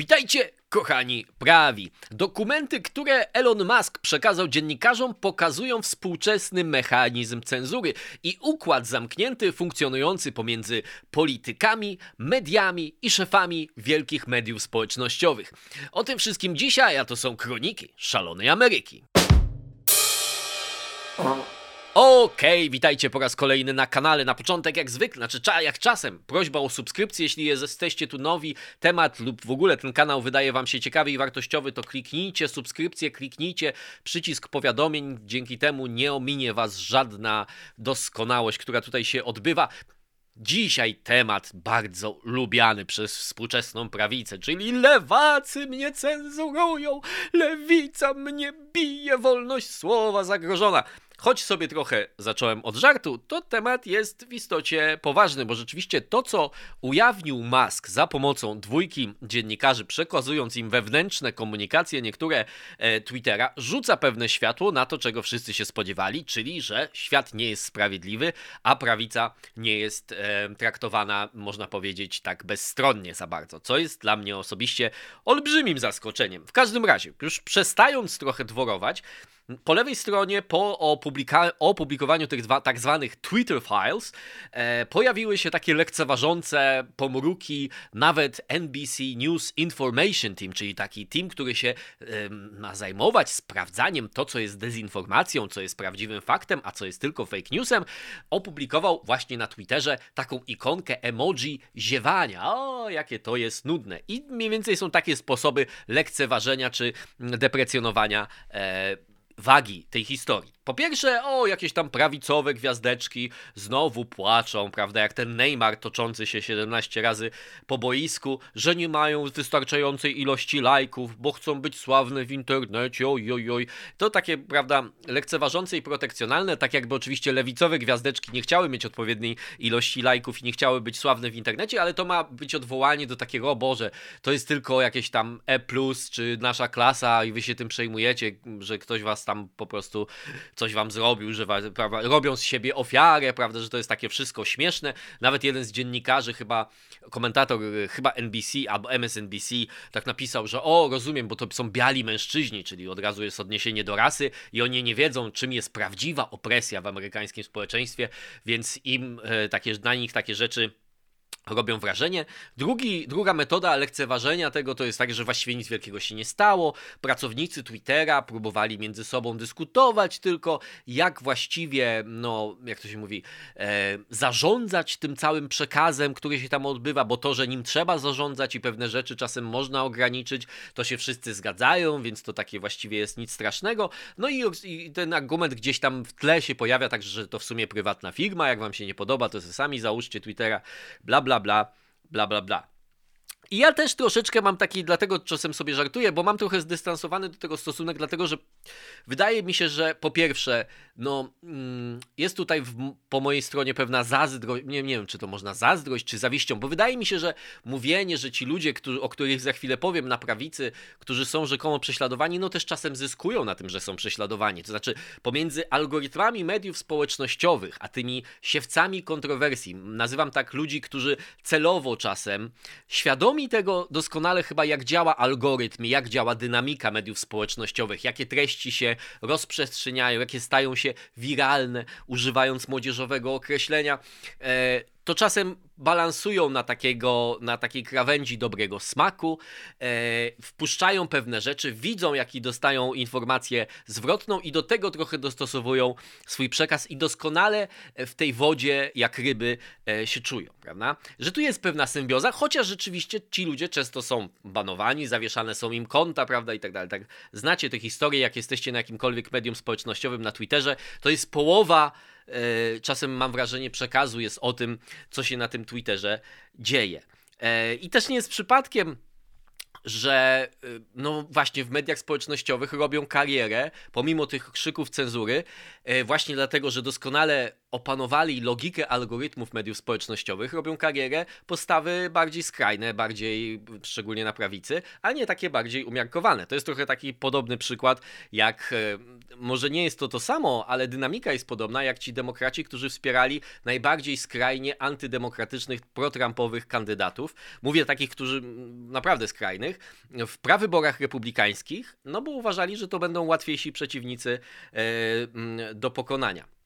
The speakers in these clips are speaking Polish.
Witajcie, kochani prawi. Dokumenty, które Elon Musk przekazał dziennikarzom, pokazują współczesny mechanizm cenzury i układ zamknięty funkcjonujący pomiędzy politykami, mediami i szefami wielkich mediów społecznościowych. O tym wszystkim dzisiaj, a to są kroniki szalonej Ameryki. Okej, okay, witajcie po raz kolejny na kanale. Na początek, jak zwykle, znaczy jak czasem, prośba o subskrypcję, jeśli jesteście tu nowi, temat lub w ogóle ten kanał wydaje Wam się ciekawy i wartościowy, to kliknijcie subskrypcję, kliknijcie przycisk powiadomień. Dzięki temu nie ominie Was żadna doskonałość, która tutaj się odbywa. Dzisiaj temat bardzo lubiany przez współczesną prawicę, czyli lewacy mnie cenzurują, lewica mnie bije, wolność słowa zagrożona. Choć sobie trochę zacząłem od żartu, to temat jest w istocie poważny, bo rzeczywiście to, co ujawnił Musk za pomocą dwójki dziennikarzy, przekazując im wewnętrzne komunikacje, niektóre e, Twittera, rzuca pewne światło na to, czego wszyscy się spodziewali, czyli że świat nie jest sprawiedliwy, a prawica nie jest e, traktowana, można powiedzieć, tak bezstronnie za bardzo, co jest dla mnie osobiście olbrzymim zaskoczeniem. W każdym razie, już przestając trochę dworować, po lewej stronie, po opublikowaniu tych dwa, tak zwanych Twitter Files, e, pojawiły się takie lekceważące pomruki, nawet NBC News Information Team, czyli taki team, który się e, ma zajmować sprawdzaniem to, co jest dezinformacją, co jest prawdziwym faktem, a co jest tylko fake newsem, opublikował właśnie na Twitterze taką ikonkę emoji ziewania. O, jakie to jest nudne. I mniej więcej są takie sposoby lekceważenia czy deprecjonowania e, wagi tej historii. Po pierwsze, o, jakieś tam prawicowe gwiazdeczki znowu płaczą, prawda, jak ten Neymar toczący się 17 razy po boisku, że nie mają wystarczającej ilości lajków, bo chcą być sławne w internecie, oj, oj, oj. To takie, prawda, lekceważące i protekcjonalne, tak jakby oczywiście lewicowe gwiazdeczki nie chciały mieć odpowiedniej ilości lajków i nie chciały być sławne w internecie, ale to ma być odwołanie do takiego, o Boże, to jest tylko jakieś tam E+, czy nasza klasa i wy się tym przejmujecie, że ktoś was tam po prostu coś wam zrobił, że prawda, robią z siebie ofiarę, prawda, że to jest takie wszystko śmieszne. Nawet jeden z dziennikarzy, chyba komentator, y, chyba NBC albo MSNBC, tak napisał, że o, rozumiem, bo to są biali mężczyźni, czyli od razu jest odniesienie do rasy i oni nie wiedzą, czym jest prawdziwa opresja w amerykańskim społeczeństwie, więc im e, takie, na nich takie rzeczy robią wrażenie. Drugi, druga metoda lekceważenia tego to jest tak, że właściwie nic wielkiego się nie stało. Pracownicy Twittera próbowali między sobą dyskutować tylko, jak właściwie, no, jak to się mówi, e, zarządzać tym całym przekazem, który się tam odbywa, bo to, że nim trzeba zarządzać i pewne rzeczy czasem można ograniczyć, to się wszyscy zgadzają, więc to takie właściwie jest nic strasznego. No i, i ten argument gdzieś tam w tle się pojawia, także, że to w sumie prywatna firma, jak wam się nie podoba, to sami załóżcie Twittera, bla bla bla bla, bla bla bla. I ja też troszeczkę mam taki, dlatego czasem sobie żartuję, bo mam trochę zdystansowany do tego stosunek, dlatego że wydaje mi się, że po pierwsze, no, mm, jest tutaj w, po mojej stronie pewna zazdrość, nie, nie wiem, czy to można zazdrość, czy zawiścią, bo wydaje mi się, że mówienie, że ci ludzie, którzy, o których za chwilę powiem na prawicy, którzy są rzekomo prześladowani, no też czasem zyskują na tym, że są prześladowani. To znaczy, pomiędzy algorytmami mediów społecznościowych, a tymi siewcami kontrowersji, nazywam tak ludzi, którzy celowo czasem, świadomie świadomi tego doskonale chyba, jak działa algorytm, jak działa dynamika mediów społecznościowych, jakie treści się rozprzestrzeniają, jakie stają się wiralne, używając młodzieżowego określenia. E, to czasem balansują na, takiego, na takiej krawędzi dobrego smaku, e, wpuszczają pewne rzeczy, widzą jaki dostają informację zwrotną i do tego trochę dostosowują swój przekaz i doskonale w tej wodzie jak ryby e, się czują, prawda? Że tu jest pewna symbioza, chociaż rzeczywiście ci ludzie często są banowani, zawieszane są im konta, prawda, i tak dalej. Tak, znacie te historie, jak jesteście na jakimkolwiek medium społecznościowym, na Twitterze, to jest połowa czasem mam wrażenie przekazu jest o tym, co się na tym Twitterze dzieje. E, I też nie jest przypadkiem, że e, no właśnie w mediach społecznościowych robią karierę, pomimo tych krzyków cenzury, właśnie dlatego, że doskonale opanowali logikę algorytmów mediów społecznościowych, robią karierę postawy bardziej skrajne, bardziej szczególnie na prawicy, a nie takie bardziej umiarkowane. To jest trochę taki podobny przykład, jak e, może nie jest to to samo, ale dynamika jest podobna, jak ci demokraci, którzy wspierali najbardziej skrajnie antydemokratycznych, protrampowych kandydatów. Mówię takich, którzy naprawdę skrajnych, w prawyborach republikańskich, no bo uważali, że to będą łatwiejsi przeciwnicy e, do pokonania.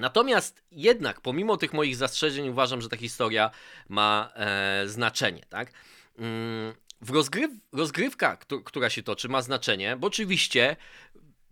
Natomiast jednak, pomimo tych moich zastrzeżeń, uważam, że ta historia ma e, znaczenie, tak? Mm, w rozgryw, rozgrywka, która się toczy, ma znaczenie, bo oczywiście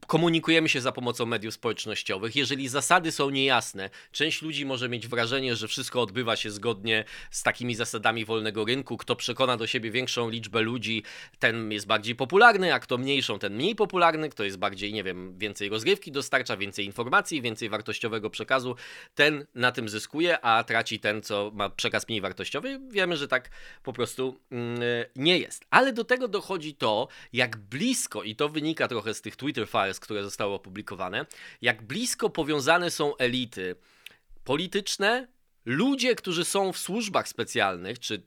komunikujemy się za pomocą mediów społecznościowych. Jeżeli zasady są niejasne, część ludzi może mieć wrażenie, że wszystko odbywa się zgodnie z takimi zasadami wolnego rynku. Kto przekona do siebie większą liczbę ludzi, ten jest bardziej popularny, a kto mniejszą, ten mniej popularny. Kto jest bardziej, nie wiem, więcej rozgrywki dostarcza, więcej informacji, więcej wartościowego przekazu, ten na tym zyskuje, a traci ten, co ma przekaz mniej wartościowy. Wiemy, że tak po prostu mm, nie jest. Ale do tego dochodzi to, jak blisko, i to wynika trochę z tych Twitter files, które zostały opublikowane, jak blisko powiązane są elity polityczne, ludzie, którzy są w służbach specjalnych, czy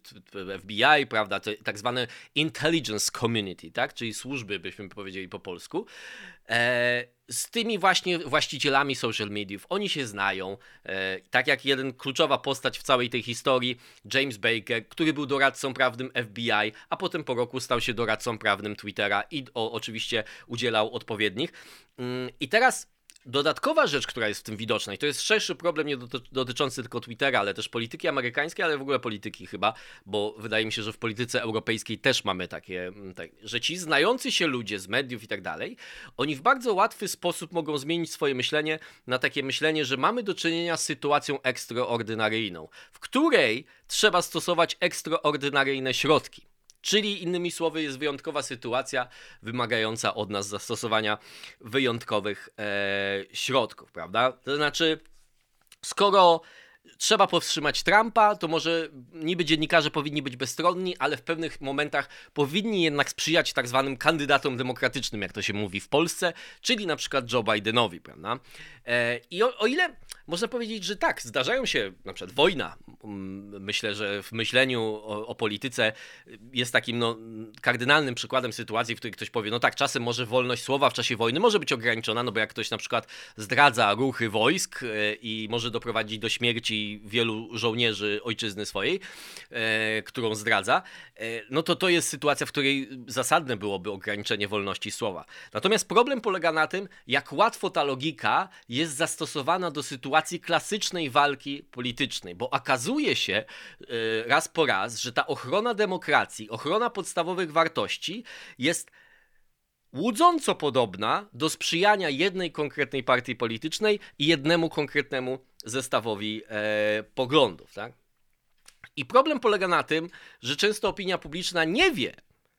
FBI, prawda, tak zwane intelligence community, tak, czyli służby, byśmy powiedzieli po polsku, e, z tymi właśnie właścicielami social mediów. Oni się znają. E, tak jak jeden kluczowa postać w całej tej historii, James Baker, który był doradcą prawnym FBI, a potem po roku stał się doradcą prawnym Twittera i o, oczywiście udzielał odpowiednich. Mm, I teraz Dodatkowa rzecz, która jest w tym widoczna, i to jest szerszy problem nie dotyczący tylko Twittera, ale też polityki amerykańskiej, ale w ogóle polityki chyba, bo wydaje mi się, że w polityce europejskiej też mamy takie, mm, tak, że ci znający się ludzie z mediów i tak dalej, oni w bardzo łatwy sposób mogą zmienić swoje myślenie na takie myślenie, że mamy do czynienia z sytuacją ekstraordynaryjną, w której trzeba stosować ekstraordynaryjne środki. Czyli innymi słowy, jest wyjątkowa sytuacja wymagająca od nas zastosowania wyjątkowych e, środków, prawda? To znaczy, skoro trzeba powstrzymać Trumpa, to może niby dziennikarze powinni być bezstronni, ale w pewnych momentach powinni jednak sprzyjać tak zwanym kandydatom demokratycznym, jak to się mówi w Polsce, czyli na przykład Joe Bidenowi, prawda? E, I o, o ile można powiedzieć, że tak, zdarzają się na przykład wojna. Myślę, że w myśleniu o, o, polityce jest takim no, kardynalnym przykładem sytuacji, w której ktoś powie, no tak, czasem może wolność słowa w czasie wojny może być ograniczona, no bo jak ktoś na przykład zdradza ruchy wojsk e, i może doprowadzić do śmierci wielu żołnierzy ojczyzny swojej, e, którą zdradza, e, no to to jest sytuacja, w której zasadne byłoby ograniczenie wolności słowa. Natomiast problem polega na tym, jak łatwo ta logika jest zastosowana do sytuacji klasycznej walki politycznej, bo okazuje się e, raz po raz, że ta ochrona demokracji, ochrona podstawowych wartości jest łudząco podobna do sprzyjania jednej konkretnej partii politycznej i jednemu konkretnemu zestawowi e, poglądów. Tak? I problem polega na tym, że często opinia publiczna nie wie,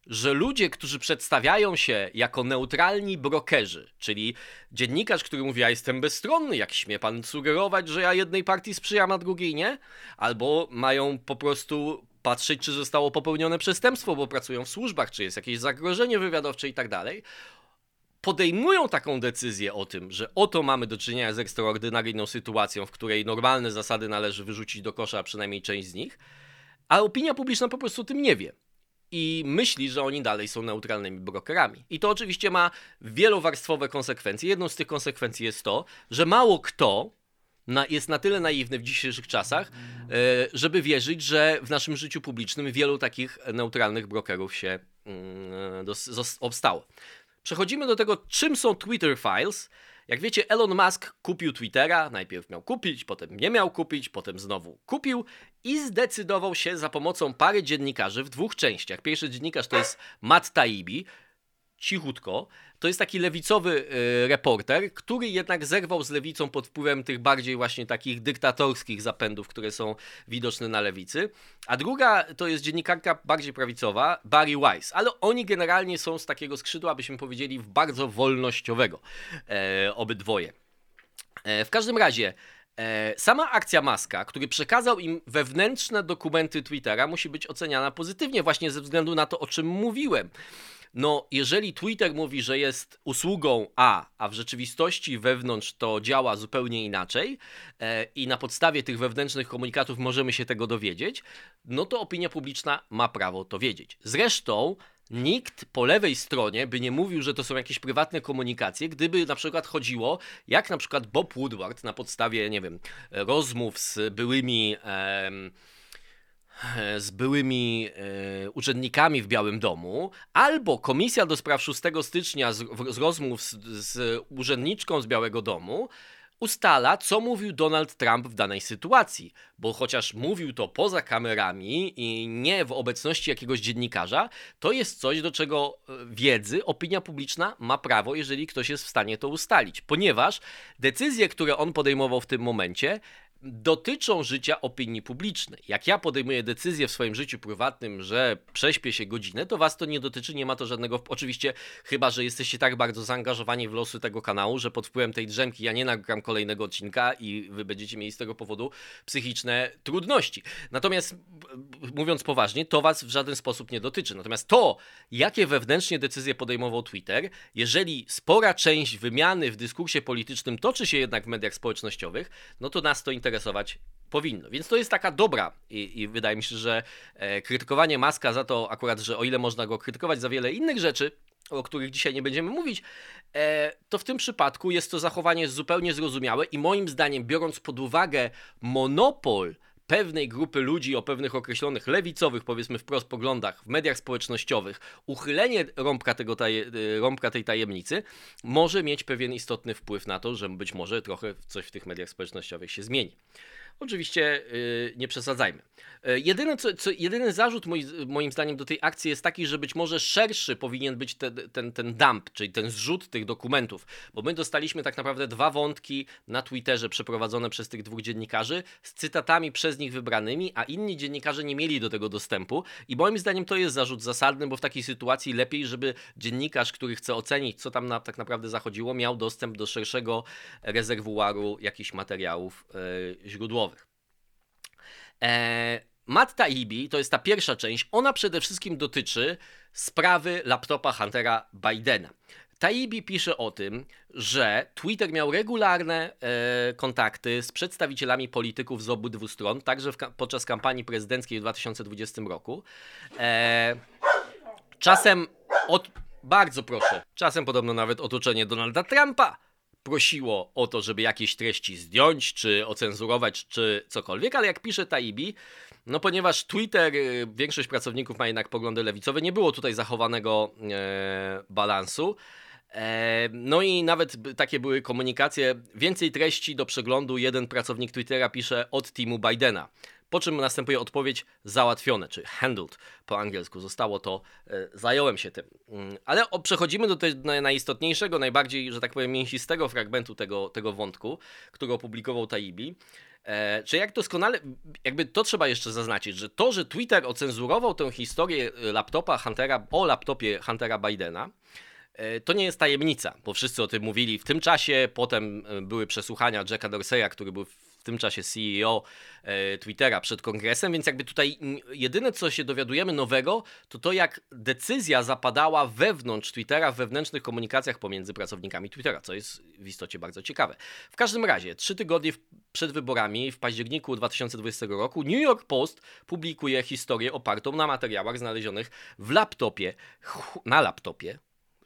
że ludzie, którzy przedstawiają się jako neutralni brokerzy, czyli dziennikarz, który mówi, ja jestem bezstronny, jak śmie pan sugerować, że ja jednej partii sprzyjam, a drugiej nie, albo mają po prostu patrzeć, czy zostało popełnione przestępstwo, bo pracują w służbach, czy jest jakieś zagrożenie wywiadowcze i tak dalej, podejmują taką decyzję o tym, że oto mamy do czynienia z ekstraordynaryjną sytuacją, w której normalne zasady należy wyrzucić do kosza, a przynajmniej część z nich, a opinia publiczna po prostu o tym nie wie i myśli, że oni dalej są neutralnymi brokerami. I to oczywiście ma wielowarstwowe konsekwencje. Jedną z tych konsekwencji jest to, że mało kto na, jest na tyle naiwny w dzisiejszych czasach, e, żeby wierzyć, że w naszym życiu publicznym wielu takich neutralnych brokerów się mm, obstało. Przechodzimy do tego, czym są Twitter Files. Jak wiecie, Elon Musk kupił Twittera, najpierw miał kupić, potem nie miał kupić, potem znowu kupił i zdecydował się za pomocą pary dziennikarzy w dwóch częściach. Pierwszy dziennikarz to jest Matt Taibbi, cichutko. To jest taki lewicowy y, reporter, który jednak zerwał z lewicą pod wpływem tych bardziej właśnie takich dyktatorskich zapędów, które są widoczne na lewicy. A druga to jest dziennikarka bardziej prawicowa, Barry Weiss. Ale oni generalnie są z takiego skrzydła, byśmy powiedzieli, bardzo wolnościowego. E, obydwoje. E, w każdym razie. E, sama akcja Maska, który przekazał im wewnętrzne dokumenty Twittera, musi być oceniana pozytywnie, właśnie ze względu na to, o czym mówiłem No, jeżeli Twitter mówi, że jest usługą A, a w rzeczywistości wewnątrz to działa zupełnie inaczej e, i na podstawie tych wewnętrznych komunikatów możemy się tego dowiedzieć, no to opinia publiczna ma prawo to wiedzieć. Zresztą nikt po lewej stronie by nie mówił, że to są jakieś prywatne komunikacje, gdyby na przykład chodziło, jak na przykład Bob Woodward na podstawie, nie wiem, rozmów z byłymi. Em, z byłymi e, urzędnikami w Białym Domu, albo Komisja do Spraw 6 stycznia z, w, z rozmów z, z urzędniczką z Białego Domu ustala, co mówił Donald Trump w danej sytuacji, bo chociaż mówił to poza kamerami i nie w obecności jakiegoś dziennikarza, to jest coś, do czego e, wiedzy opinia publiczna ma prawo, jeżeli ktoś jest w stanie to ustalić, ponieważ decyzje, które on podejmował w tym momencie, dotyczą życia opinii publicznej. Jak ja podejmuję decyzję w swoim życiu prywatnym, że prześpię się godzinę, to was to nie dotyczy, nie ma to żadnego. Oczywiście, chyba że jesteście tak bardzo zaangażowani w losy tego kanału, że pod wpływem tej drzemki ja nie nagram kolejnego odcinka i wy będziecie mieli z tego powodu psychiczne trudności. Natomiast mówiąc poważnie, to was w żaden sposób nie dotyczy. Natomiast to, jakie wewnętrznie decyzje podejmował Twitter, jeżeli spora część wymiany w dyskursie politycznym toczy się jednak w mediach społecznościowych, no to nas to interesuje interesować powinno. Więc to jest taka dobra i, i wydaje mi się, że e, krytykowanie Maska za to akurat, że o ile można go krytykować za wiele innych rzeczy, o których dzisiaj nie będziemy mówić, e, to w tym przypadku jest to zachowanie zupełnie zrozumiałe i moim zdaniem, biorąc pod uwagę monopol pewnej grupy ludzi o pewnych określonych lewicowych, powiedzmy wprost poglądach w mediach społecznościowych, uchylenie rąbka, tego taje, e, rąbka tej tajemnicy może mieć pewien istotny wpływ na to, że być może trochę coś w tych mediach społecznościowych się zmieni. Oczywiście yy, nie przesadzajmy. Yy, jedyny, co, co, jedyny zarzut moi, moim zdaniem do tej akcji jest taki, że być może szerszy powinien być te, ten, ten dump, czyli ten zrzut tych dokumentów, bo my dostaliśmy tak naprawdę dwa wątki na Twitterze przeprowadzone przez tych dwóch dziennikarzy z cytatami przez nich wybranymi, a inni dziennikarze nie mieli do tego dostępu i moim zdaniem to jest zarzut zasadny, bo w takiej sytuacji lepiej, żeby dziennikarz, który chce ocenić, co tam na, tak naprawdę zachodziło, miał dostęp do szerszego rezerwuaru jakichś materiałów yy, źródłowych. E, Matt Taibbi, to jest ta pierwsza część, ona przede wszystkim dotyczy sprawy laptopa Huntera Bidena. Taibbi pisze o tym, że Twitter miał regularne e, kontakty z przedstawicielami polityków z obydwu stron, także w, podczas kampanii prezydenckiej w 2020 roku. E, czasem od. Bardzo proszę. Czasem podobno nawet otoczenie Donalda Trumpa prosiło o to, żeby jakieś treści zdjąć, czy ocenzurować, czy cokolwiek, ale jak pisze Taibi, no ponieważ Twitter, y, większość pracowników ma jednak poglądy lewicowe, nie było tutaj zachowanego e, balansu. E, no i nawet takie były komunikacje, więcej treści do przeglądu jeden pracownik Twittera pisze od teamu Bidena. Po czym następuje odpowiedź załatwione, czy handled po angielsku. Zostało to, e, zająłem się tym. Mm, ale przechodzimy do tego najistotniejszego, najbardziej, że tak powiem, mięsistego fragmentu tego, tego wątku, który opublikował Taibi. E, czy jak doskonale, jakby to trzeba jeszcze zaznaczyć, że to, że Twitter ocenzurował tę historię e, laptopa Huntera, o laptopie Huntera Bidena, e, to nie jest tajemnica, bo wszyscy o tym mówili w tym czasie. Potem były przesłuchania Jacka Dorseya, który był w tym czasie CEO e, Twittera przed kongresem, więc jakby tutaj jedyne co się dowiadujemy nowego, to to jak decyzja zapadała wewnątrz Twittera, w wewnętrznych komunikacjach pomiędzy pracownikami Twittera, co jest w istocie bardzo ciekawe. W każdym razie, trzy tygodnie przed wyborami w październiku 2020 roku New York Post publikuje historię opartą na materiałach znalezionych w laptopie, na laptopie,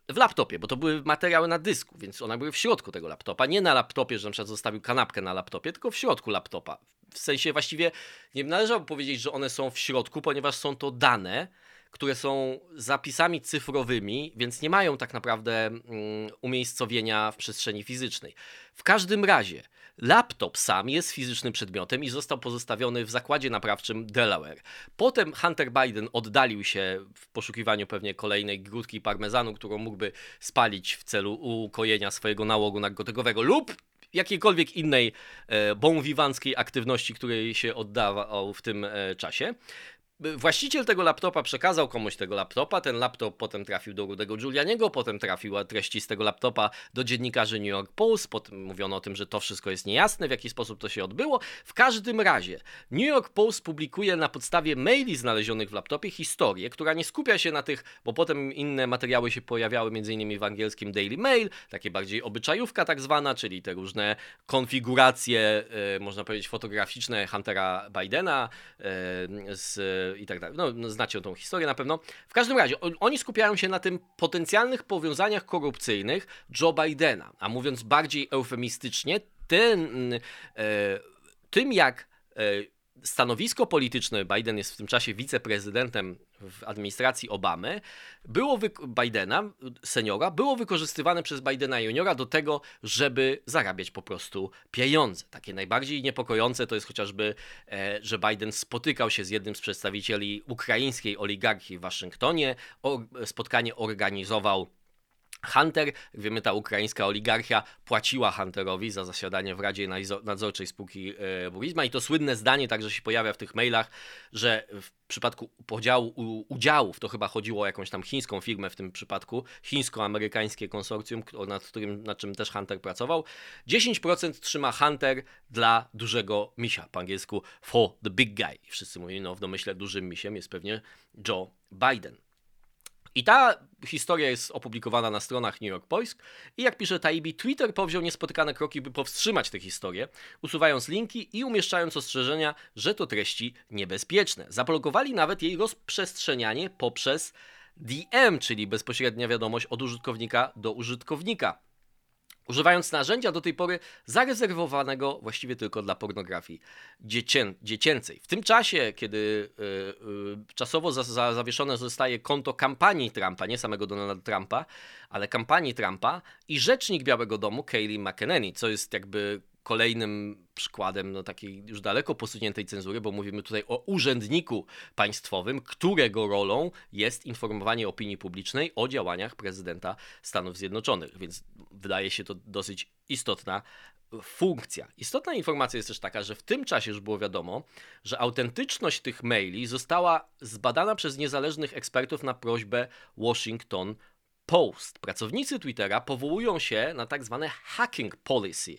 w laptopie, bo to były materiały na dysku, więc one były w środku tego laptopa. Nie na laptopie, że na przykład zostawił kanapkę na laptopie, tylko w środku laptopa. W sensie właściwie nie należało powiedzieć, że one są w środku, ponieważ są to dane, które są zapisami cyfrowymi, więc nie mają tak naprawdę um, umiejscowienia w przestrzeni fizycznej. W każdym razie, Laptop sam jest fizycznym przedmiotem i został pozostawiony w zakładzie naprawczym Delaware. Potem Hunter Biden oddalił się w poszukiwaniu pewnie kolejnej grudki parmezanu, którą mógłby spalić w celu ukojenia swojego nałogu narkotykowego lub jakiejkolwiek innej e, aktywności, której się oddawał w tym e, czasie. Właściciel tego laptopa przekazał komuś tego laptopa, ten laptop potem trafił do Rudego Giulianiego, potem trafiły treści z tego laptopa do dziennikarzy New York Post, potem mówiono o tym, że to wszystko jest niejasne, w jaki sposób to się odbyło. W każdym razie New York Post publikuje na podstawie maili znalezionych w laptopie historię, która nie skupia się na tych, bo potem inne materiały się pojawiały m.in. w angielskim Daily Mail, takie bardziej obyczajówka tak zwana, czyli te różne konfiguracje, e, można powiedzieć fotograficzne Huntera Bidena e, z i tak dalej. No, no, znacie tą historię na pewno. W każdym razie, oni skupiają się na tym potencjalnych powiązaniach korupcyjnych Joe Bidena, a mówiąc bardziej eufemistycznie, tym, e, tym jak e, stanowisko polityczne, Biden jest w tym czasie wiceprezydentem w administracji Obamy, było Bidena, seniora, było wykorzystywane przez Bidena juniora do tego, żeby zarabiać po prostu pieniądze. Takie najbardziej niepokojące to jest chociażby, e, że Biden spotykał się z jednym z przedstawicieli ukraińskiej oligarchii w Waszyngtonie, spotkanie organizował Hunter, wiemy, ta ukraińska oligarchia płaciła Hunterowi za zasiadanie w Radzie Nadzorczej spółki e, Burisma i to słynne zdanie także się pojawia w tych mailach, że w przypadku podziału udziałów, to chyba chodziło o jakąś tam chińską firmę w tym przypadku, chińsko-amerykańskie konsorcjum, nad, którym, nad czym też Hunter pracował, 10% trzyma Hunter dla dużego misia, po angielsku for the big guy. Wszyscy mówią, no w domyśle dużym misiem jest pewnie Joe Biden. I ta historia jest opublikowana na stronach New York Post i jak pisze Taibi, Twitter powziął niespotykane kroki, by powstrzymać tę historię, usuwając linki i umieszczając ostrzeżenia, że to treści niebezpieczne. Zablokowali nawet jej rozprzestrzenianie poprzez DM, czyli bezpośrednia wiadomość od użytkownika do użytkownika używając narzędzia do tej pory zarezerwowanego właściwie tylko dla pornografii dziecię, dziecięcej. W tym czasie, kiedy y, y, czasowo za, za, zawieszone zostaje konto kampanii Trumpa, nie samego Donalda Trumpa, ale kampanii Trumpa i rzecznik Białego Domu Kayleigh McEnany, co jest jakby kolejnym przykładem no, takiej już daleko posuniętej cenzury, bo mówimy tutaj o urzędniku państwowym, którego rolą jest informowanie opinii publicznej o działaniach prezydenta Stanów Zjednoczonych, więc wydaje się to dosyć istotna funkcja. Istotna informacja jest też taka, że w tym czasie już było wiadomo, że autentyczność tych maili została zbadana przez niezależnych ekspertów na prośbę Washington Post. Pracownicy Twittera powołują się na tak zwane hacking policy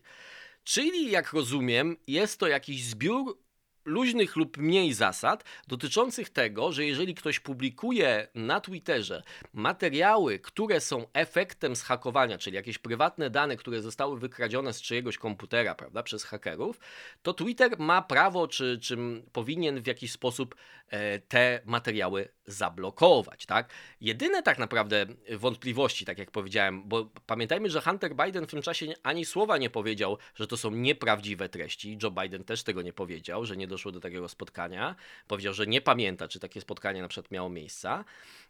Czyli, jak rozumiem, jest to jakiś zbiór luźnych lub mniej zasad dotyczących tego, że jeżeli ktoś publikuje na Twitterze materiały, które są efektem zhakowania, czyli jakieś prywatne dane, które zostały wykradzione z czyjegoś komputera, prawda, przez hakerów, to Twitter ma prawo, czy, czy powinien w jakiś sposób e, te materiały zablokować, tak? Jedyne tak naprawdę wątpliwości, tak jak powiedziałem, bo pamiętajmy, że Hunter Biden w tym czasie ani słowa nie powiedział, że to są nieprawdziwe treści. Joe Biden też tego nie powiedział, że nie doszło do takiego spotkania. Powiedział, że nie pamięta, czy takie spotkanie na przykład miało miejsce.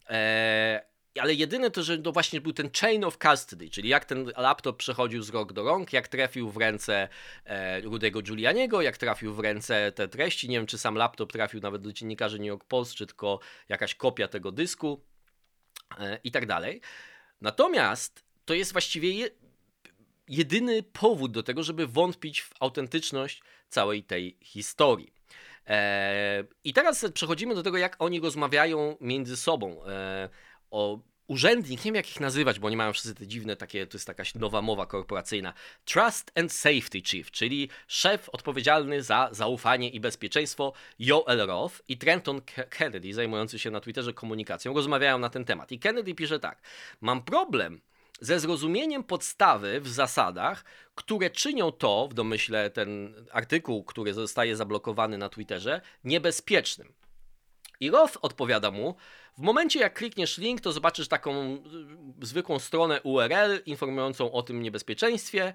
Eee, ale jedyne to, że to właśnie był ten chain of custody, czyli jak ten laptop przechodził z rąk do rąk, jak trafił w ręce e, Rudego Giulianiego, jak trafił w ręce te treści. Nie wiem, czy sam laptop trafił nawet do dziennikarzy New York Post, czy tylko jakaś kopia tego dysku e, i tak dalej. Natomiast to jest właściwie je, jedyny powód do tego, żeby wątpić w autentyczność całej tej historii. E, I teraz przechodzimy do tego, jak oni rozmawiają między sobą. E, o urzędnik, nie wiem jak ich nazywać, bo oni mają wszyscy te dziwne takie, to jest jakaś nowa mowa korporacyjna. Trust and Safety Chief, czyli szef odpowiedzialny za zaufanie i bezpieczeństwo Joel Roth i Trenton Kennedy, zajmujący się na Twitterze komunikacją, rozmawiają na ten temat. I Kennedy pisze tak: Mam problem ze zrozumieniem podstawy w zasadach, które czynią to, w domyśle ten artykuł, który zostaje zablokowany na Twitterze, niebezpiecznym. I Roth odpowiada mu, w momencie jak klikniesz link, to zobaczysz taką y, zwykłą stronę URL informującą o tym niebezpieczeństwie.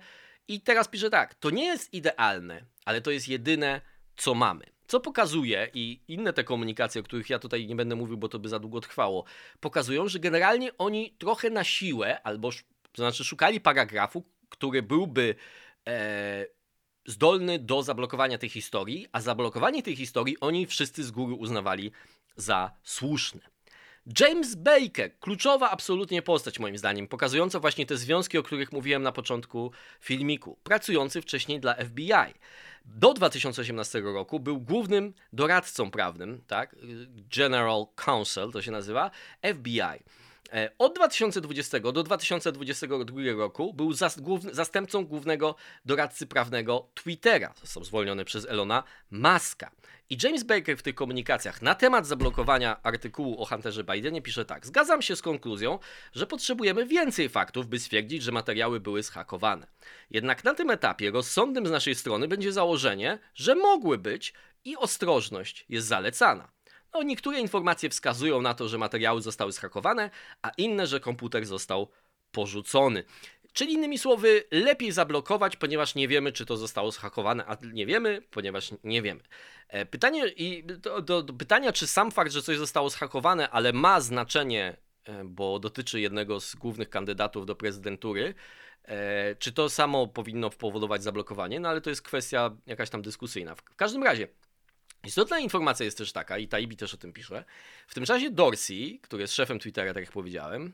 I teraz pisze tak, to nie jest idealne, ale to jest jedyne, co mamy. Co pokazuje, i inne te komunikacje, o których ja tutaj nie będę mówił, bo to by za długo trwało, pokazują, że generalnie oni trochę na siłę, albo to znaczy szukali paragrafu, który byłby e, zdolny do zablokowania tej historii, a zablokowanie tej historii oni wszyscy z góry uznawali za słuszne. James Baker, kluczowa absolutnie postać moim zdaniem, pokazująca właśnie te związki, o których mówiłem na początku filmiku, pracujący wcześniej dla FBI. Do 2018 roku był głównym doradcą prawnym, tak? General Counsel to się nazywa, FBI. E, od 2020 do 2022 roku był zas główny, zastępcą głównego doradcy prawnego Twittera. Został zwolniony przez Elona Muska. I James Baker w tych komunikacjach na temat zablokowania artykułu o Hunterze Bidenie pisze tak: Zgadzam się z konkluzją, że potrzebujemy więcej faktów, by stwierdzić, że materiały były zhakowane. Jednak na tym etapie rozsądnym z naszej strony będzie założenie, że mogły być i ostrożność jest zalecana. No, niektóre informacje wskazują na to, że materiały zostały zhakowane, a inne, że komputer został porzucony. Czyli innymi słowy, lepiej zablokować, ponieważ nie wiemy, czy to zostało zhakowane, a nie wiemy, ponieważ nie wiemy. E, pytanie, i do, do, do pytania, czy sam fakt, że coś zostało zhakowane, ale ma znaczenie, e, bo dotyczy jednego z głównych kandydatów do prezydentury, e, czy to samo powinno powodować zablokowanie, no ale to jest kwestia jakaś tam dyskusyjna. W każdym razie, Istotna informacja jest też taka, i Taibi też o tym pisze. W tym czasie Dorsey, który jest szefem Twittera, tak jak powiedziałem,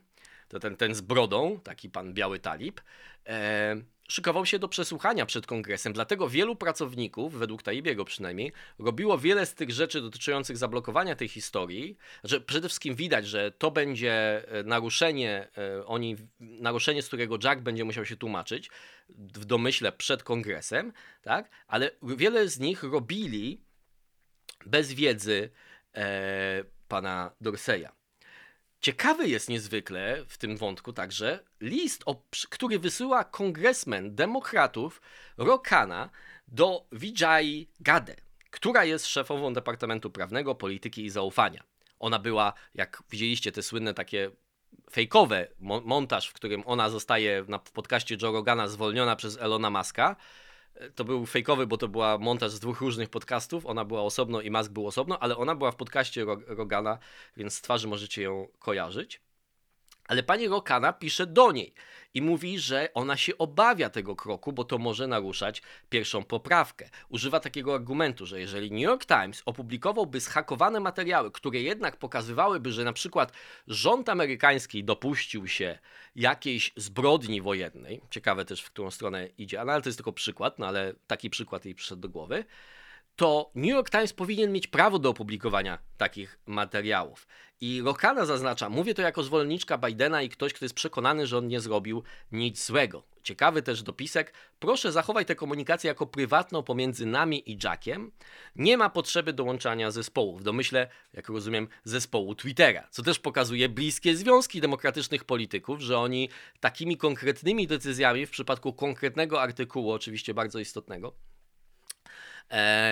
to ten, ten z brodą, taki pan biały talib, e, szykował się do przesłuchania przed kongresem. Dlatego wielu pracowników, według Taibiego przynajmniej, robiło wiele z tych rzeczy dotyczących zablokowania tej historii. Przede wszystkim widać, że to będzie e, naruszenie, e, oni, naruszenie, z którego Jack będzie musiał się tłumaczyć w domyśle przed kongresem, tak? ale wiele z nich robili bez wiedzy e, pana Dorseya. Ciekawy jest niezwykle w tym wątku także list, który wysyła kongresmen demokratów Rokana do Vijay Gade, która jest szefową Departamentu Prawnego, Polityki i Zaufania. Ona była, jak widzieliście, te słynne takie fejkowe montaż, w którym ona zostaje na, w podcaście Joe Rogana zwolniona przez Elona Muska to był fejkowy, bo to była montaż z dwóch różnych podcastów. Ona była osobno i Musk był osobno, ale ona była w podcaście Rogana, więc z twarzy możecie ją kojarzyć. Ale pani Rokana pisze do niej i mówi, że ona się obawia tego kroku, bo to może naruszać pierwszą poprawkę. Używa takiego argumentu, że jeżeli New York Times opublikowałby zhakowane materiały, które jednak pokazywałyby, że na przykład rząd amerykański dopuścił się jakiejś zbrodni wojennej, ciekawe też w którą stronę idzie, ale to jest tylko przykład, no ale taki przykład jej przyszedł do głowy, to New York Times powinien mieć prawo do opublikowania takich materiałów. I Rokana zaznacza, mówię to jako zwolenniczka Bidena i ktoś, kto jest przekonany, że on nie zrobił nic złego. Ciekawy też dopisek, proszę zachować tę komunikację jako prywatną pomiędzy nami i Jackiem. Nie ma potrzeby dołączania zespołów, w domyśle, jak rozumiem, zespołu Twittera, co też pokazuje bliskie związki demokratycznych polityków, że oni takimi konkretnymi decyzjami w przypadku konkretnego artykułu, oczywiście bardzo istotnego,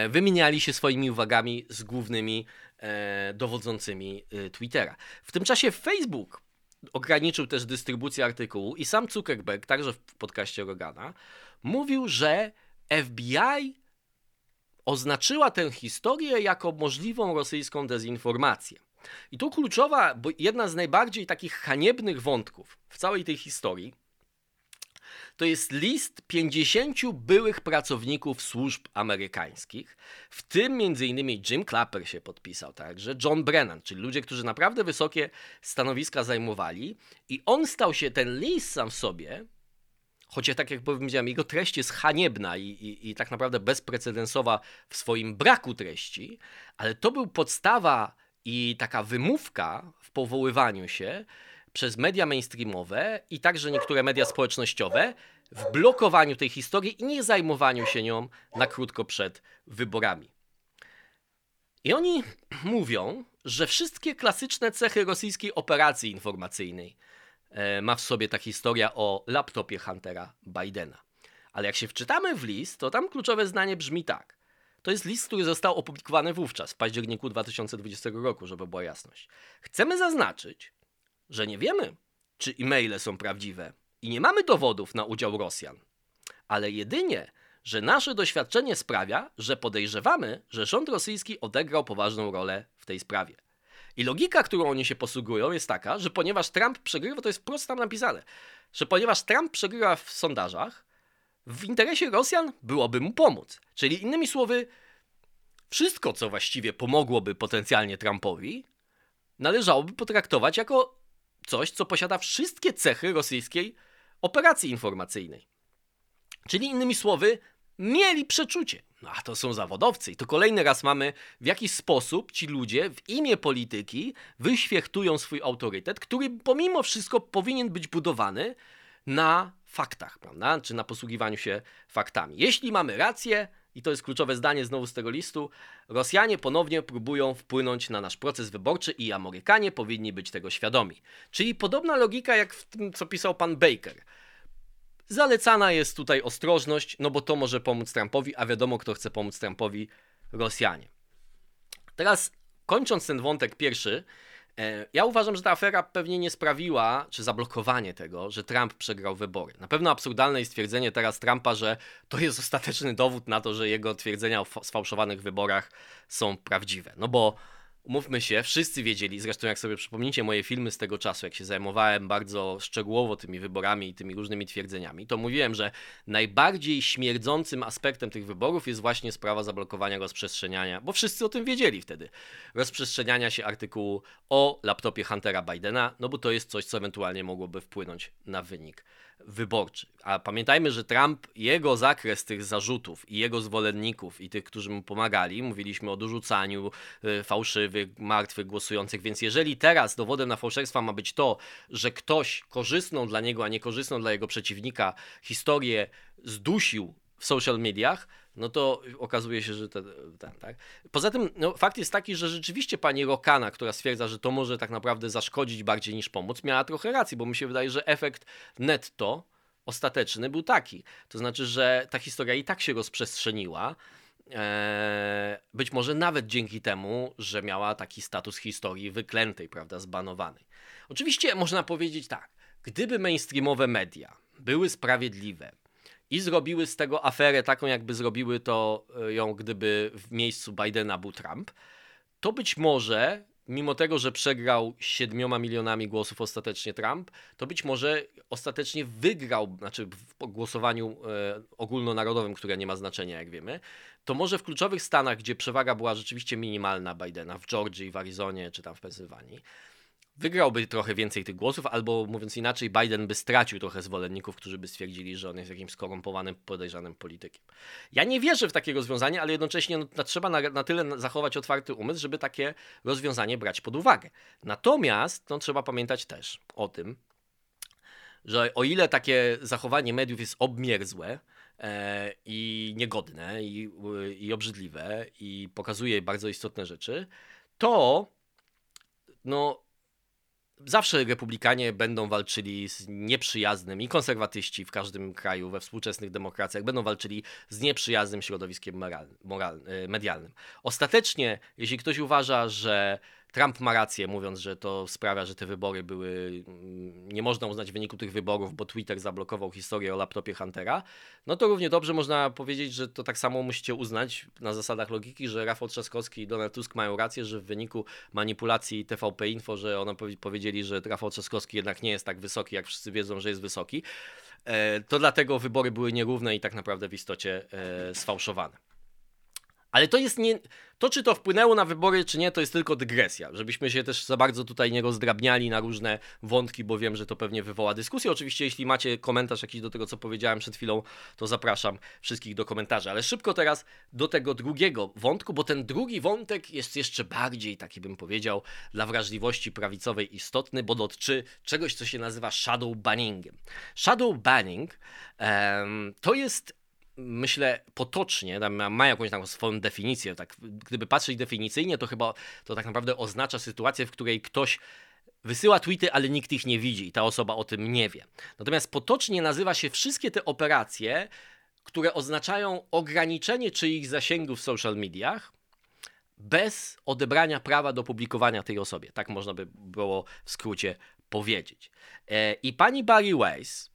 wymieniali się swoimi uwagami z głównymi e, dowodzącymi e, Twittera. W tym czasie Facebook ograniczył też dystrybucję artykułu i sam Zuckerberg, także w podcaście Rogana, mówił, że FBI oznaczyła tę historię jako możliwą rosyjską dezinformację. I tu kluczowa, bo jedna z najbardziej takich haniebnych wątków w całej tej historii to jest list 50 byłych pracowników służb amerykańskich, w tym m.in. Jim Clapper się podpisał, także John Brennan, czyli ludzie, którzy naprawdę wysokie stanowiska zajmowali i on stał się, ten list sam w sobie, chociaż tak jak powiedziałem, jego treść jest haniebna i, i, i tak naprawdę bezprecedensowa w swoim braku treści, ale to był podstawa i taka wymówka w powoływaniu się przez media mainstreamowe i także niektóre media społecznościowe w blokowaniu tej historii i nie zajmowaniu się nią na krótko przed wyborami. I oni mówią, że wszystkie klasyczne cechy rosyjskiej operacji informacyjnej e, ma w sobie ta historia o laptopie Huntera Bidena. Ale jak się wczytamy w list, to tam kluczowe zdanie brzmi tak. To jest list, który został opublikowany wówczas, w październiku 2020 roku, żeby była jasność. Chcemy zaznaczyć, że nie wiemy, czy e-maile są prawdziwe i nie mamy dowodów na udział Rosjan, ale jedynie, że nasze doświadczenie sprawia, że podejrzewamy, że rząd rosyjski odegrał poważną rolę w tej sprawie. I logika, którą oni się posługują, jest taka, że ponieważ Trump przegrywa, to jest prosto tam napisane, że ponieważ Trump przegrywa w sondażach, w interesie Rosjan byłoby mu pomóc. Czyli innymi słowy, wszystko, co właściwie pomogłoby potencjalnie Trumpowi, należałoby potraktować jako coś, co posiada wszystkie cechy rosyjskiej operacji informacyjnej. Czyli innymi słowy, mieli przeczucie. No a to są zawodowcy. I to kolejny raz mamy, w jakiś sposób ci ludzie w imię polityki wyświechtują swój autorytet, który pomimo wszystko powinien być budowany na faktach, prawda? Czy na posługiwaniu się faktami. Jeśli mamy rację, i to jest kluczowe zdanie znowu z tego listu, Rosjanie ponownie próbują wpłynąć na nasz proces wyborczy i Amerykanie powinni być tego świadomi. Czyli podobna logika jak w tym, co pisał pan Baker. Zalecana jest tutaj ostrożność, no bo to może pomóc Trumpowi, a wiadomo, kto chce pomóc Trumpowi Rosjanie. Teraz kończąc ten wątek pierwszy, ja uważam, że ta afera pewnie nie sprawiła, czy zablokowanie tego, że Trump przegrał wybory. Na pewno absurdalne jest twierdzenie teraz Trumpa, że to jest ostateczny dowód na to, że jego twierdzenia o sfałszowanych wyborach są prawdziwe. No bo Umówmy się, wszyscy wiedzieli, zresztą jak sobie przypomnicie moje filmy z tego czasu, jak się zajmowałem bardzo szczegółowo tymi wyborami i tymi różnymi twierdzeniami, to mówiłem, że najbardziej śmierdzącym aspektem tych wyborów jest właśnie sprawa zablokowania rozprzestrzeniania, bo wszyscy o tym wiedzieli wtedy, rozprzestrzeniania się artykułu o laptopie Huntera Bidena, no bo to jest coś, co ewentualnie mogłoby wpłynąć na wynik wyborczy. A pamiętajmy, że Trump, jego zakres tych zarzutów i jego zwolenników i tych, którzy mu pomagali, mówiliśmy o dorzucaniu y, fałszywych, martwych głosujących, więc jeżeli teraz dowodem na fałszerstwa ma być to, że ktoś korzystną dla niego, a niekorzystną dla jego przeciwnika historię zdusił w social mediach, no to okazuje się, że ten, ten tak. Poza tym no, fakt jest taki, że rzeczywiście pani Rokana, która stwierdza, że to może tak naprawdę zaszkodzić bardziej niż pomóc, miała trochę racji, bo mi się wydaje, że efekt netto ostateczny był taki. To znaczy, że ta historia i tak się rozprzestrzeniła. Eee, być może nawet dzięki temu, że miała taki status historii wyklętej, prawda, zbanowanej. Oczywiście można powiedzieć tak, gdyby mainstreamowe media były sprawiedliwe, i zrobiły z tego aferę taką, jakby zrobiły to e, ją, gdyby w miejscu Bidena był Trump, to być może, mimo tego, że przegrał siedmioma milionami głosów ostatecznie Trump, to być może ostatecznie wygrał, znaczy w głosowaniu e, ogólnonarodowym, które nie ma znaczenia, jak wiemy, to może w kluczowych stanach, gdzie przewaga była rzeczywiście minimalna Bidena, w Georgii, w Arizonie czy tam w Pensylwanii, wygrałby trochę więcej tych głosów, albo mówiąc inaczej, Biden by stracił trochę zwolenników, którzy by stwierdzili, że on jest jakimś skorumpowanym, podejrzanym politykiem. Ja nie wierzę w takie rozwiązanie, ale jednocześnie no, trzeba na, na, tyle zachować otwarty umysł, żeby takie rozwiązanie brać pod uwagę. Natomiast no, trzeba pamiętać też o tym, że o ile takie zachowanie mediów jest obmierzłe, e, i niegodne, i, i obrzydliwe, i pokazuje bardzo istotne rzeczy, to no, Zawsze republikanie będą walczyli z nieprzyjaznym i konserwatyści w każdym kraju, we współczesnych demokracjach, będą walczyli z nieprzyjaznym środowiskiem moral, e, medialnym. Ostatecznie, jeśli ktoś uważa, że Trump ma rację, mówiąc, że to sprawia, że te wybory były. Mm, nie można uznać wyniku tych wyborów, bo Twitter zablokował historię o laptopie Huntera. No to równie dobrze można powiedzieć, że to tak samo musicie uznać na zasadach logiki, że Rafał Trzaskowski i Donald Tusk mają rację, że w wyniku manipulacji TVP Info, że one powiedzieli, że Rafał Trzaskowski jednak nie jest tak wysoki, jak wszyscy wiedzą, że jest wysoki. E, to dlatego wybory były nierówne i tak naprawdę w istocie e, sfałszowane. Ale to jest nie. To, czy to wpłynęło na wybory, czy nie, to jest tylko dygresja. Żebyśmy się też za bardzo tutaj nie rozdrabniali na różne wątki, bo wiem, że to pewnie wywoła dyskusję. Oczywiście, jeśli macie komentarz jakiś do tego, co powiedziałem przed chwilą, to zapraszam wszystkich do komentarzy. Ale szybko teraz do tego drugiego wątku, bo ten drugi wątek jest jeszcze bardziej, taki bym powiedział, dla wrażliwości prawicowej istotny, bo dotyczy czegoś, co się nazywa shadow banningiem. Shadow banning to jest myślę, potocznie, ma jakąś taką swoją definicję. Tak, gdyby patrzeć definicyjnie, to chyba to tak naprawdę oznacza sytuację, w której ktoś wysyła tweety, ale nikt ich nie widzi i ta osoba o tym nie wie. Natomiast potocznie nazywa się wszystkie te operacje, które oznaczają ograniczenie czyichś zasięgów w social mediach bez odebrania prawa do publikowania tej osobie. Tak można by było w skrócie powiedzieć. E, I pani Barry Weiss,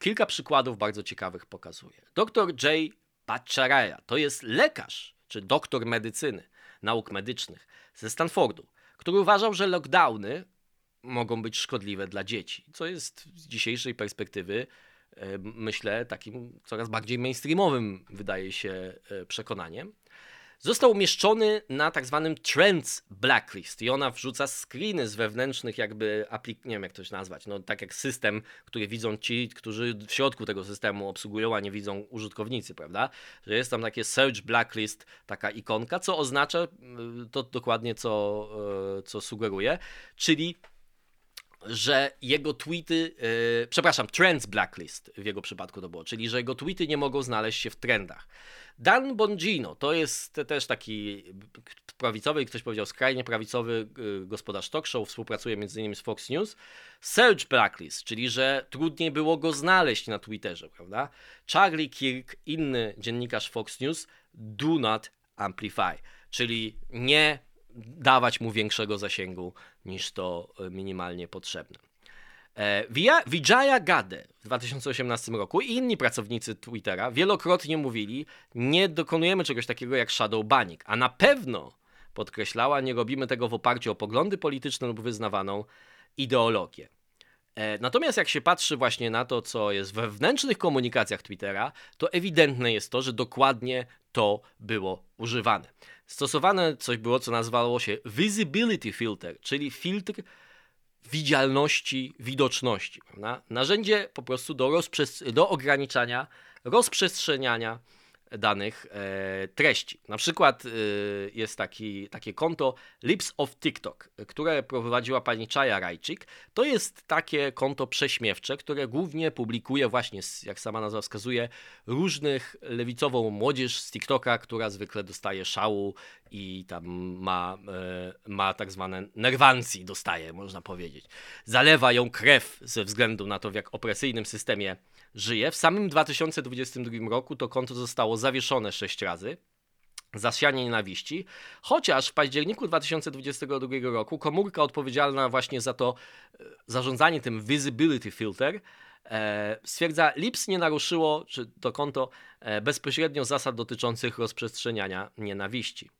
kilka przykładów bardzo ciekawych pokazuje. Dr J. Bacharaya to jest lekarz, czy doktor medycyny, nauk medycznych ze Stanfordu, który uważał, że lockdowny mogą być szkodliwe dla dzieci, co jest z dzisiejszej perspektywy myślę takim coraz bardziej mainstreamowym wydaje się e, przekonaniem. Został umieszczony na tak zwanym Trends Blacklist i ona wrzuca screeny z wewnętrznych jakby aplik... nie wiem jak to się nazwać, no tak jak system, który widzą ci, którzy w środku tego systemu obsługują, a nie widzą użytkownicy, prawda? Że jest tam takie Search Blacklist, taka ikonka, co oznacza y, to dokładnie co, y, co sugeruje, czyli że jego tweety, yy, przepraszam, Trends Blacklist w jego przypadku to było, czyli że jego tweety nie mogą znaleźć się w trendach. Dan Bongino to jest też taki prawicowy, ktoś powiedział skrajnie prawicowy yy, gospodarz talk show, współpracuje między innymi z Fox News. Search Blacklist, czyli że trudniej było go znaleźć na Twitterze, prawda? Charlie Kirk, inny dziennikarz Fox News, do not amplify, czyli nie dawać mu większego zasięgu niż to e, minimalnie potrzebne. E, Vijaya Gade w 2018 roku i inni pracownicy Twittera wielokrotnie mówili, nie dokonujemy czegoś takiego jak shadow banning, a na pewno podkreślała, nie robimy tego w oparciu o poglądy polityczne lub wyznawaną ideologię. E, natomiast jak się patrzy właśnie na to, co jest we wewnętrznych komunikacjach Twittera, to ewidentne jest to, że dokładnie to było używane. Stosowane coś było, co nazywało się Visibility Filter, czyli filtr widzialności, widoczności. Prawda? Narzędzie po prostu do, do ograniczania rozprzestrzeniania danych e, treści. Na przykład e, jest taki, takie konto Lips of TikTok, które prowadziła pani Chaja Rajczyk. To jest takie konto prześmiewcze, które głównie publikuje właśnie, jak sama nazwa wskazuje, różnych lewicową młodzież z TikToka, która zwykle dostaje szału i tam ma, e, ma tak zwane nerwancji, dostaje, można powiedzieć. Zalewa ją krew ze względu na to, w jak opresyjnym systemie żyje. W samym 2022 roku to konto zostało zawieszone sześć razy za sianie nienawiści, chociaż w październiku 2022 roku komórka odpowiedzialna właśnie za to e, zarządzanie tym visibility filter e, stwierdza, Lips nie naruszyło, czy to konto, e, bezpośrednio zasad dotyczących rozprzestrzeniania nienawiści.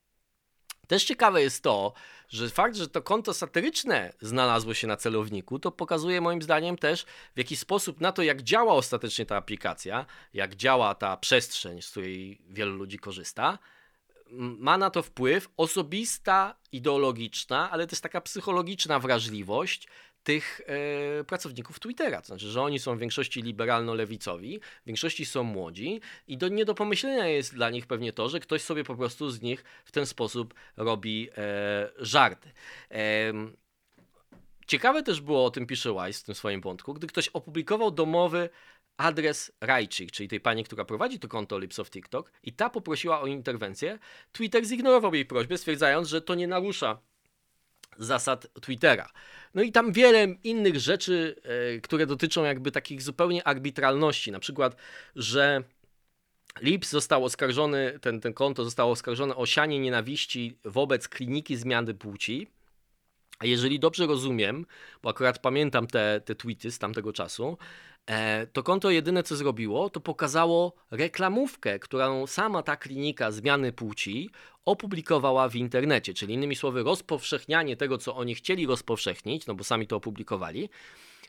Też ciekawe jest to, że fakt, że to konto satyryczne znalazło się na celowniku, to pokazuje moim zdaniem też w jaki sposób na to, jak działa ostatecznie ta aplikacja, jak działa ta przestrzeń, z której wielu ludzi korzysta, ma na to wpływ osobista, ideologiczna, ale też taka psychologiczna wrażliwość tych e, pracowników Twittera. To znaczy, że oni są w większości liberalno-lewicowi, w większości są młodzi i do, nie do pomyślenia jest dla nich pewnie to, że ktoś sobie po prostu z nich w ten sposób robi e, żarty. E, ciekawe też było, o tym pisze Wise w tym swoim wątku, gdy ktoś opublikował domowy adres Rajczyk, czyli tej pani, która prowadzi to konto Lips TikTok i ta poprosiła o interwencję, Twitter zignorował jej prośbę, stwierdzając, że to nie narusza zasad Twittera. No i tam wiele innych rzeczy, e, które dotyczą jakby takich zupełnie arbitralności, na przykład, że Lips został oskarżony, ten, ten konto zostało oskarżone o sianie nienawiści wobec kliniki zmiany płci. A jeżeli dobrze rozumiem, bo akurat pamiętam te, te tweety z tamtego czasu, to konto jedyne co zrobiło, to pokazało reklamówkę, którą sama ta klinika zmiany płci opublikowała w internecie, czyli innymi słowy rozpowszechnianie tego, co oni chcieli rozpowszechnić, no bo sami to opublikowali,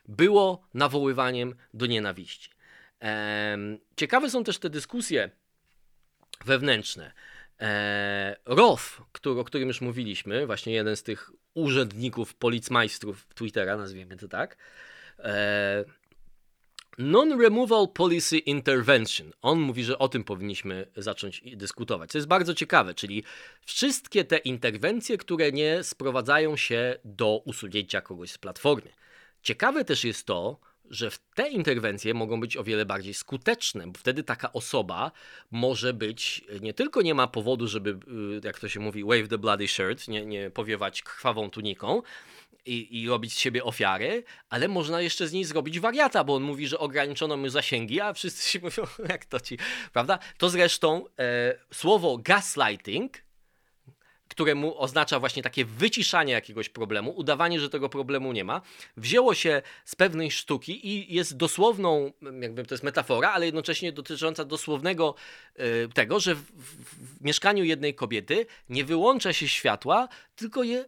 było nawoływaniem do nienawiści. Ciekawe są też te dyskusje wewnętrzne. E, ROF, który, o którym już mówiliśmy, właśnie jeden z tych urzędników, policmajstrów Twittera, nazwijmy to tak, e, Non-Removal Policy Intervention. On mówi, że o tym powinniśmy zacząć dyskutować. Co jest bardzo ciekawe, czyli wszystkie te interwencje, które nie sprowadzają się do usunięcia kogoś z platformy. Ciekawe też jest to, że te interwencje mogą być o wiele bardziej skuteczne, bo wtedy taka osoba może być, nie tylko nie ma powodu, żeby, y, jak to się mówi, wave the bloody shirt, nie, nie powiewać krwawą tuniką, i, i robić z siebie ofiary, ale można jeszcze z niej zrobić wariata, bo on mówi, że ograniczono mu zasięgi, a wszyscy się mówią, jak to ci, prawda? To zresztą e, słowo gaslighting, które mu oznacza właśnie takie wyciszanie jakiegoś problemu, udawanie, że tego problemu nie ma, wzięło się z pewnej sztuki i jest dosłowną, jakby to jest metafora, ale jednocześnie dotycząca dosłownego e, tego, że w, w, w mieszkaniu jednej kobiety nie wyłącza się światła, tylko je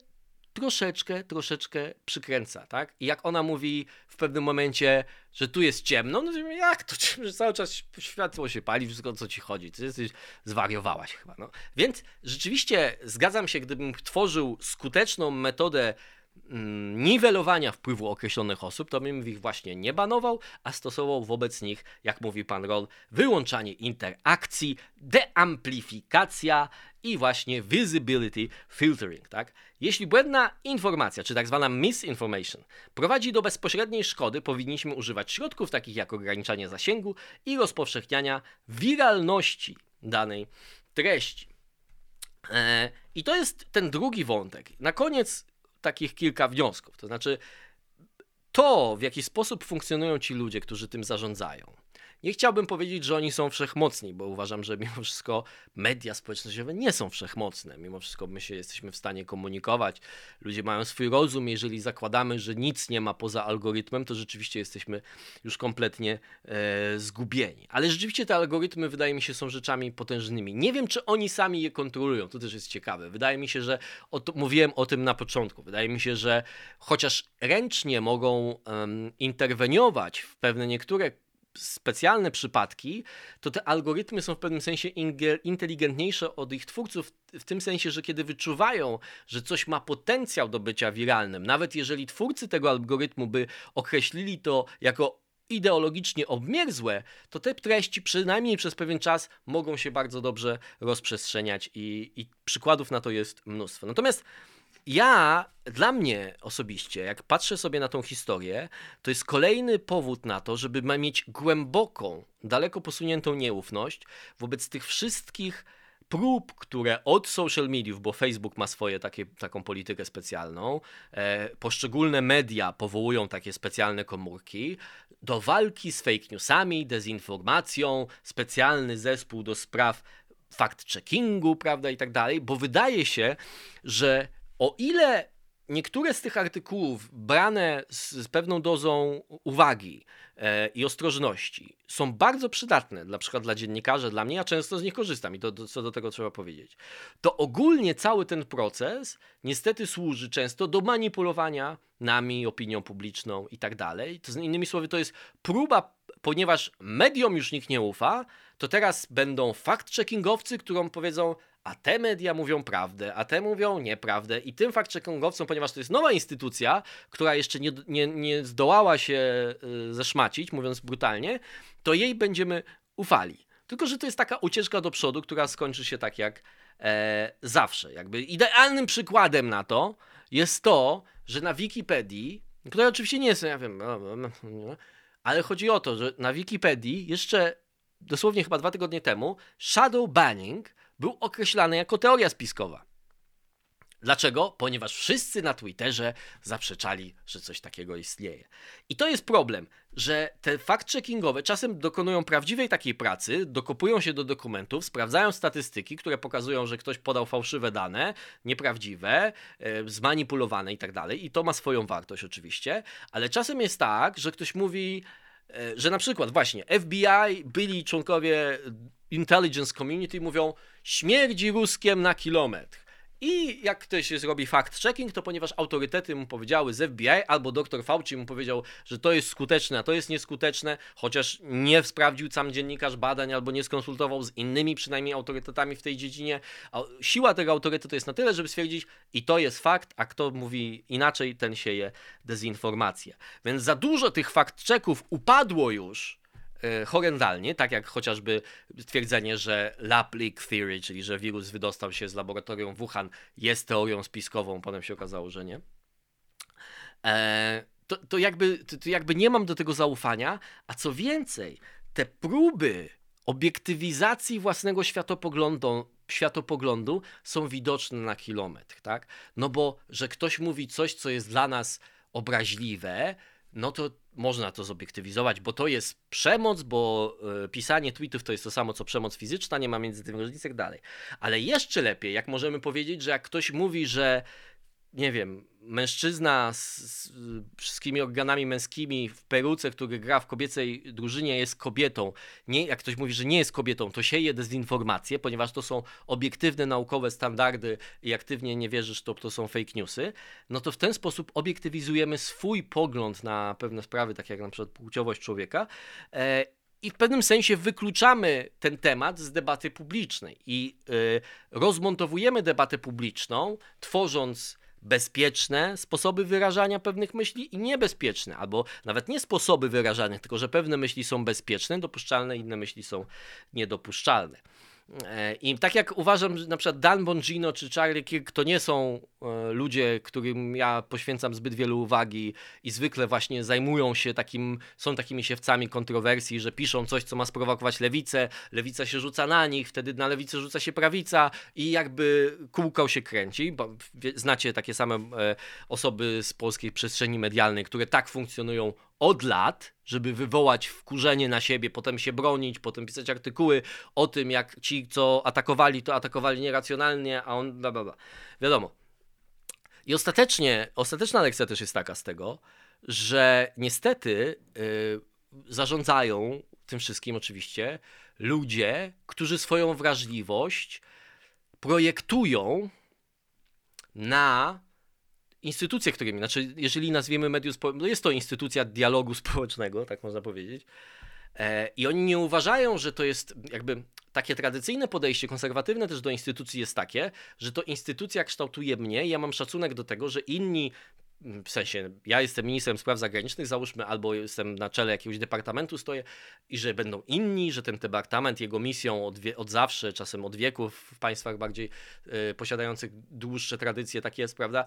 troszeczkę, troszeczkę przykręca, tak? I jak ona mówi w pewnym momencie, że tu jest ciemno, no to jak to, że cały czas światło się pali, wszystko co ci chodzi, ty jesteś, zwariowałaś chyba, no. Więc rzeczywiście zgadzam się, gdybym tworzył skuteczną metodę niwelowania wpływu określonych osób, to bym ich właśnie nie banował, a stosował wobec nich, jak mówi pan Roll, wyłączanie interakcji, deamplifikacja i właśnie visibility filtering, tak? Jeśli błędna informacja, czy tak zwana misinformation, prowadzi do bezpośredniej szkody, powinniśmy używać środków takich jak ograniczanie zasięgu i rozpowszechniania wiralności danej treści. E, I to jest ten drugi wątek. Na koniec takich kilka wniosków. To znaczy, to w jaki sposób funkcjonują ci ludzie, którzy tym zarządzają, nie chciałbym powiedzieć, że oni są wszechmocni, bo uważam, że mimo wszystko media społecznościowe nie są wszechmocne. Mimo wszystko my się jesteśmy w stanie komunikować. Ludzie mają swój rozum. Jeżeli zakładamy, że nic nie ma poza algorytmem, to rzeczywiście jesteśmy już kompletnie e, zgubieni. Ale rzeczywiście te algorytmy, wydaje mi się, są rzeczami potężnymi. Nie wiem, czy oni sami je kontrolują. To też jest ciekawe. Wydaje mi się, że o to, mówiłem o tym na początku. Wydaje mi się, że chociaż ręcznie mogą um, interweniować w pewne niektóre specjalne przypadki, to te algorytmy są w pewnym sensie inteligentniejsze od ich twórców, w tym sensie, że kiedy wyczuwają, że coś ma potencjał do bycia wiralnym, nawet jeżeli twórcy tego algorytmu by określili to jako ideologicznie obmierzłe, to te treści przynajmniej przez pewien czas mogą się bardzo dobrze rozprzestrzeniać i, i przykładów na to jest mnóstwo. Natomiast ja, dla mnie osobiście, jak patrzę sobie na tą historię, to jest kolejny powód na to, żeby mieć głęboką, daleko posuniętą nieufność wobec tych wszystkich prób, które od social mediów, bo Facebook ma swoje takie, taką politykę specjalną, e, poszczególne media powołują takie specjalne komórki, do walki z fake newsami, dezinformacją, specjalny zespół do spraw fact-checkingu, prawda, i tak dalej, bo wydaje się, że o ile niektóre z tych artykułów brane z, z pewną dozą uwagi e, i ostrożności są bardzo przydatne, na przykład dla dziennikarzy, dla mnie, ja często z nich korzystam i to, to, co do tego trzeba powiedzieć, to ogólnie cały ten proces niestety służy często do manipulowania nami, opinią publiczną i tak dalej. To innymi słowy, to jest próba, ponieważ mediom już nikt nie ufa, to teraz będą fact-checkingowcy, którym powiedzą, a te media mówią prawdę, a te mówią nieprawdę. I tym fact-checkingowcom, ponieważ to jest nowa instytucja, która jeszcze nie, nie, nie zdołała się y, zeszmacić, mówiąc brutalnie, to jej będziemy ufali. Tylko, że to jest taka ucieczka do przodu, która skończy się tak jak e, zawsze. Jakby idealnym przykładem na to jest to, że na Wikipedii, która oczywiście nie jest, ja wiem, no, no, no, ale chodzi o to, że na Wikipedii jeszcze dosłownie chyba dwa tygodnie temu shadow banning był określany jako teoria spiskowa. Dlaczego? Ponieważ wszyscy na Twitterze zaprzeczali, że coś takiego istnieje. I to jest problem, że te fact-checkingowe czasem dokonują prawdziwej takiej pracy, dokopują się do dokumentów, sprawdzają statystyki, które pokazują, że ktoś podał fałszywe dane, nieprawdziwe, e, zmanipulowane i tak dalej. I to ma swoją wartość oczywiście, ale czasem jest tak, że ktoś mówi, e, że na przykład właśnie FBI, byli członkowie intelligence community mówią śmierdzi ruskiem na kilometr. I jak ktoś zrobi fact-checking, to ponieważ autorytety mu powiedziały z FBI albo doktor Fauci mu powiedział, że to jest skuteczne, a to jest nieskuteczne, chociaż nie sprawdził sam dziennikarz badań albo nie skonsultował z innymi przynajmniej autorytetami w tej dziedzinie. Siła tego autorytetu jest na tyle, żeby stwierdzić i to jest fakt, a kto mówi inaczej, ten sieje dezinformację. Więc za dużo tych fact-checków upadło już horrendalnie, tak jak chociażby twierdzenie, że lab leak theory, czyli że wirus wydostał się z laboratorium Wuhan, jest teorią spiskową, potem się okazało, że nie. E, to, to, jakby, to, to jakby nie mam do tego zaufania, a co więcej, te próby obiektywizacji własnego światopoglądu, światopoglądu są widoczne na kilometr, tak? No bo, że ktoś mówi coś, co jest dla nas obraźliwe, no to można to zobiektywizować, bo to jest przemoc, bo e, pisanie tweetów to jest to samo co przemoc fizyczna, nie ma między tym różnicy i tak dalej. Ale jeszcze lepiej, jak możemy powiedzieć, że jak ktoś mówi, że nie wiem, mężczyzna z, z wszystkimi organami męskimi w peruce, który gra w kobiecej drużynie, jest kobietą. Nie, jak ktoś mówi, że nie jest kobietą, to sieje dezinformację, ponieważ to są obiektywne naukowe standardy i aktywnie nie wierzysz, to to są fake newsy. No to w ten sposób obiektywizujemy swój pogląd na pewne sprawy, takie jak na przykład płciowość człowieka. E, i w pewnym sensie wykluczamy ten temat z debaty publicznej i y, rozmontowujemy debatę publiczną, tworząc bezpieczne sposoby wyrażania pewnych myśli i niebezpieczne, albo nawet nie sposoby wyrażania, tylko że pewne myśli są bezpieczne, dopuszczalne, inne myśli są niedopuszczalne. E, I tak jak uważam, że na przykład Dan Bongino czy Charlie Kirk to nie są ludzie, którym ja poświęcam zbyt wiele uwagi i zwykle właśnie zajmują się takim, są takimi siewcami kontrowersji, że piszą coś, co ma sprowokować lewicę, lewica się rzuca na nich, wtedy na lewicę rzuca się prawica i jakby kółko się kręci, bo znacie takie same e, osoby z polskiej przestrzeni medialnej, które tak funkcjonują od lat, żeby wywołać wkurzenie na siebie, potem się bronić, potem pisać artykuły o tym, jak ci, co atakowali, to atakowali nieracjonalnie, a on bla bla bla. Wiadomo. I ostatecznie, ostateczna lekcja też jest taka z tego, że niestety yy, zarządzają tym wszystkim oczywiście ludzie, którzy swoją wrażliwość projektują na instytucje, którymi, znaczy jeżeli nazwiemy medium społeczne, no jest to instytucja dialogu społecznego, tak można powiedzieć, e, i oni nie uważają, że to jest jakby takie tradycyjne podejście, konserwatywne też do instytucji jest takie, że to instytucja kształtuje mnie, ja mam szacunek do tego, że inni w sensie, ja jestem ministrem spraw zagranicznych, załóżmy, albo jestem na czele jakiegoś departamentu stoję i że będą inni, że ten departament, jego misją od, wie, od zawsze, czasem od wieków w państwach bardziej y, posiadających dłuższe tradycje, takie jest, prawda,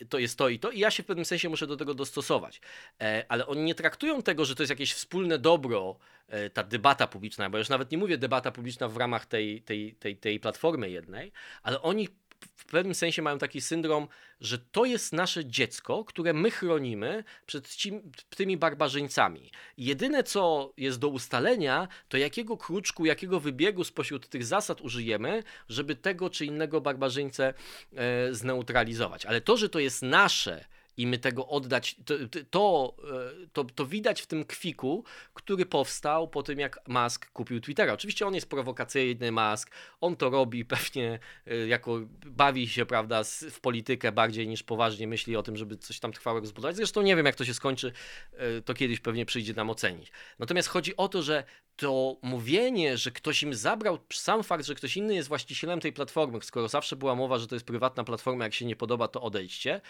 y, to jest to i to i ja się w pewnym sensie muszę do tego dostosować. E, ale oni nie traktują tego, że to jest jakieś wspólne dobro, e, ta debata publiczna, bo już nawet nie mówię debata publiczna w ramach tej, tej, tej, tej platformy jednej, ale oni w pewnym sensie mają taki syndrom, że to jest nasze dziecko, które my chronimy przed ci, tymi barbarzyńcami. Jedyne, co jest do ustalenia, to jakiego kruczku, jakiego wybiegu spośród tych zasad użyjemy, żeby tego czy innego barbarzyńcę e, zneutralizować. Ale to, że to jest nasze, i my tego oddać, to, to, e, to, to, widać w tym kwiku, który powstał po tym, jak Musk kupił Twittera. Oczywiście on jest prowokacyjny, Musk, on to robi pewnie e, jako, bawi się, prawda, w politykę bardziej niż poważnie myśli o tym, żeby coś tam trwałego zbudować. Zresztą nie wiem, jak to się skończy, e, to kiedyś pewnie przyjdzie nam ocenić. Natomiast chodzi o to, że to mówienie, że ktoś im zabrał, sam fakt, że ktoś inny jest właścicielem tej platformy, skoro zawsze była mowa, że to jest prywatna platforma, jak się nie podoba, to odejdźcie,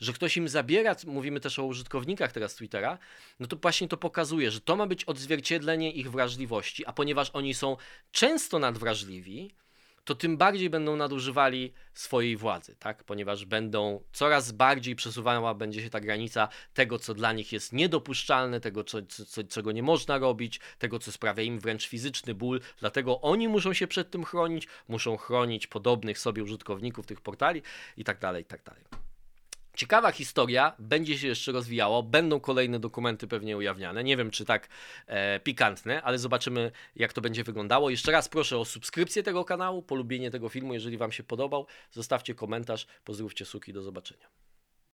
że ktoś im zabiera, mówimy też o użytkownikach teraz Twittera, no to właśnie to pokazuje, że to ma być odzwierciedlenie ich wrażliwości, a ponieważ oni są często nadwrażliwi, to tym bardziej będą nadużywali swojej władzy, tak? ponieważ będą coraz bardziej przesuwała będzie się ta granica tego, co dla nich jest niedopuszczalne, tego, co, co, czego nie można robić, tego, co sprawia im wręcz fizyczny ból. Dlatego oni muszą się przed tym chronić, muszą chronić podobnych sobie użytkowników tych portali i tak dalej, i tak dalej. Ciekawa historia, będzie się jeszcze rozwijało, będą kolejne dokumenty pewnie ujawniane. Nie wiem, czy tak e, pikantne, ale zobaczymy, jak to będzie wyglądało. Jeszcze raz proszę o subskrypcję tego kanału, polubienie tego filmu, jeżeli Wam się podobał. Zostawcie komentarz, pozdrówcie suki, do zobaczenia.